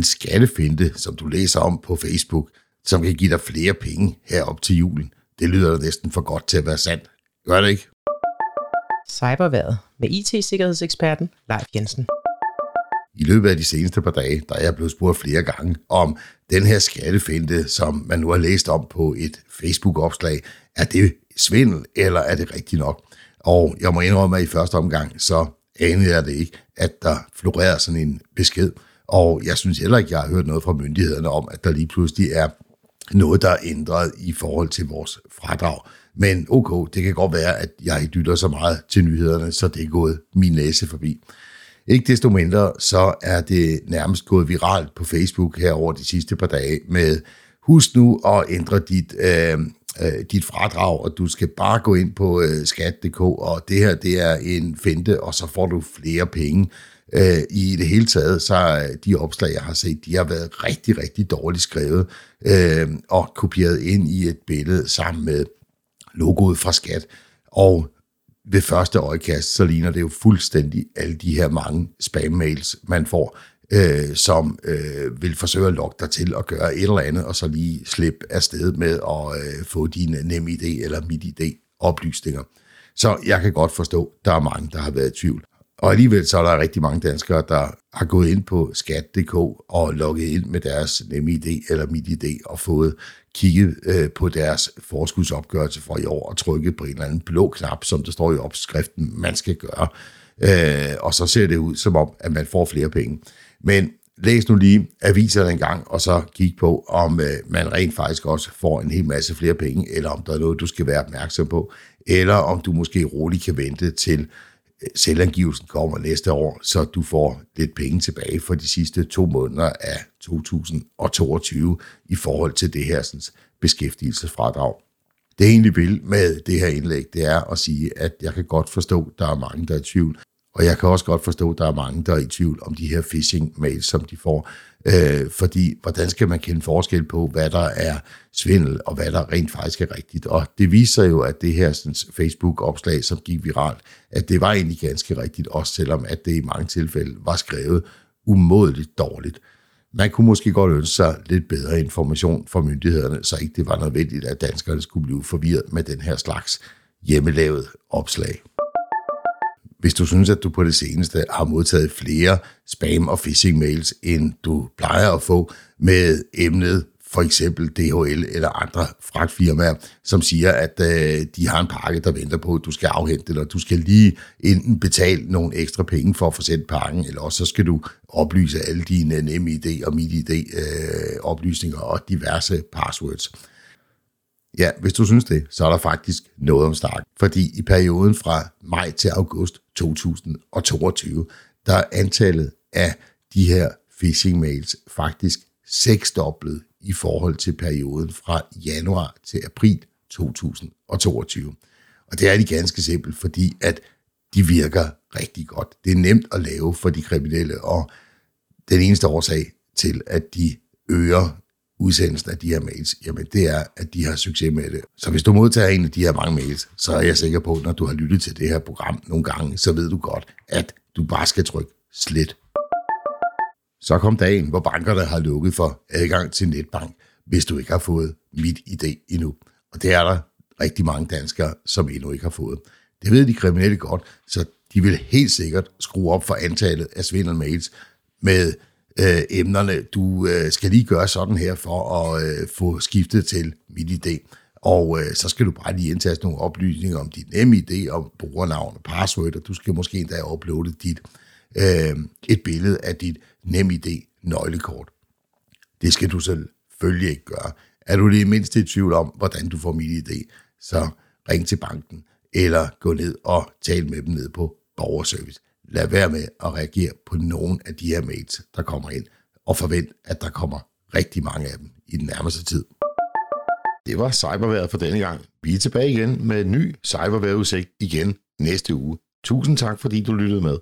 en skattefinte, som du læser om på Facebook, som kan give dig flere penge herop til julen. Det lyder da næsten for godt til at være sandt. Gør det ikke? Cyberværet med IT-sikkerhedseksperten Leif Jensen. I løbet af de seneste par dage, der er jeg blevet spurgt flere gange om den her skattefinte, som man nu har læst om på et Facebook-opslag. Er det svindel, eller er det rigtigt nok? Og jeg må indrømme, at i første omgang, så anede jeg det ikke, at der florerede sådan en besked. Og jeg synes heller ikke, jeg har hørt noget fra myndighederne om, at der lige pludselig er noget, der er ændret i forhold til vores fradrag. Men okay, det kan godt være, at jeg ikke lytter så meget til nyhederne, så det er gået min næse forbi. Ikke desto mindre, så er det nærmest gået viralt på Facebook her over de sidste par dage med, husk nu at ændre dit, øh, øh, dit fradrag, og du skal bare gå ind på øh, skat.dk, og det her, det er en finte, og så får du flere penge. Øh, I det hele taget, så de opslag, jeg har set, de har været rigtig, rigtig dårligt skrevet, øh, og kopieret ind i et billede sammen med logoet fra skat. Og ved første øjekast, så ligner det jo fuldstændig alle de her mange spam-mails, man får, øh, som øh, vil forsøge at lokke dig til at gøre et eller andet, og så lige slippe afsted med at øh, få dine nem idé eller mit idé oplysninger. Så jeg kan godt forstå, at der er mange, der har været i tvivl. Og alligevel så er der rigtig mange danskere, der har gået ind på skat.dk og logget ind med deres NemID eller MitID og fået kigget øh, på deres forskudsopgørelse for i år og trykket på en eller anden blå knap, som der står i opskriften, man skal gøre. Øh, og så ser det ud som om, at man får flere penge. Men læs nu lige aviserne en gang, og så kig på, om øh, man rent faktisk også får en hel masse flere penge, eller om der er noget, du skal være opmærksom på, eller om du måske roligt kan vente til øh, selvangivelsen kommer næste år, så du får lidt penge tilbage for de sidste to måneder af 2022 i forhold til det her sådan, beskæftigelsesfradrag. Det jeg egentlig vil med det her indlæg, det er at sige, at jeg kan godt forstå, at der er mange, der er i tvivl, og jeg kan også godt forstå, at der er mange, der er i tvivl om de her phishing-mails, som de får. Øh, fordi, hvordan skal man kende forskel på, hvad der er svindel, og hvad der rent faktisk er rigtigt? Og det viser jo, at det her sådan, Facebook-opslag, som gik viralt, at det var egentlig ganske rigtigt, også selvom at det i mange tilfælde var skrevet umådeligt dårligt. Man kunne måske godt ønske sig lidt bedre information fra myndighederne, så ikke det var nødvendigt, at danskerne skulle blive forvirret med den her slags hjemmelavet opslag. Hvis du synes, at du på det seneste har modtaget flere spam- og phishing-mails, end du plejer at få med emnet for eksempel DHL eller andre fragtfirmaer, som siger, at øh, de har en pakke, der venter på, at du skal afhente eller du skal lige enten betale nogle ekstra penge for at få sendt pakken, eller også så skal du oplyse alle dine NemID og MitID øh, oplysninger og diverse passwords. Ja, hvis du synes det, så er der faktisk noget om snak. Fordi i perioden fra maj til august 2022, der er antallet af de her phishing-mails faktisk seksdoblet i forhold til perioden fra januar til april 2022. Og det er de ganske simpelt, fordi at de virker rigtig godt. Det er nemt at lave for de kriminelle, og den eneste årsag til, at de øger udsendelsen af de her mails, jamen det er, at de har succes med det. Så hvis du modtager en af de her mange mails, så er jeg sikker på, at når du har lyttet til det her program nogle gange, så ved du godt, at du bare skal trykke slet. Så kom dagen, hvor bankerne har lukket for adgang til netbank, hvis du ikke har fået mit idé endnu. Og det er der rigtig mange danskere, som endnu ikke har fået. Det ved de kriminelle godt, så de vil helt sikkert skrue op for antallet af svindelmails med øh, emnerne. Du øh, skal lige gøre sådan her for at øh, få skiftet til mit idé. Og øh, så skal du bare lige indtaste nogle oplysninger om dit NemID, og brugernavn og password, og du skal måske endda uploade dit, øh, et billede af dit NemID nøglekort. Det skal du selvfølgelig ikke gøre. Er du lige mindst i tvivl om, hvordan du får mit ID, så ring til banken, eller gå ned og tal med dem ned på borgerservice lad være med at reagere på nogen af de her mails, der kommer ind, og forvent, at der kommer rigtig mange af dem i den nærmeste tid. Det var cyberværet for denne gang. Vi er tilbage igen med en ny cyberværetudsigt igen næste uge. Tusind tak, fordi du lyttede med.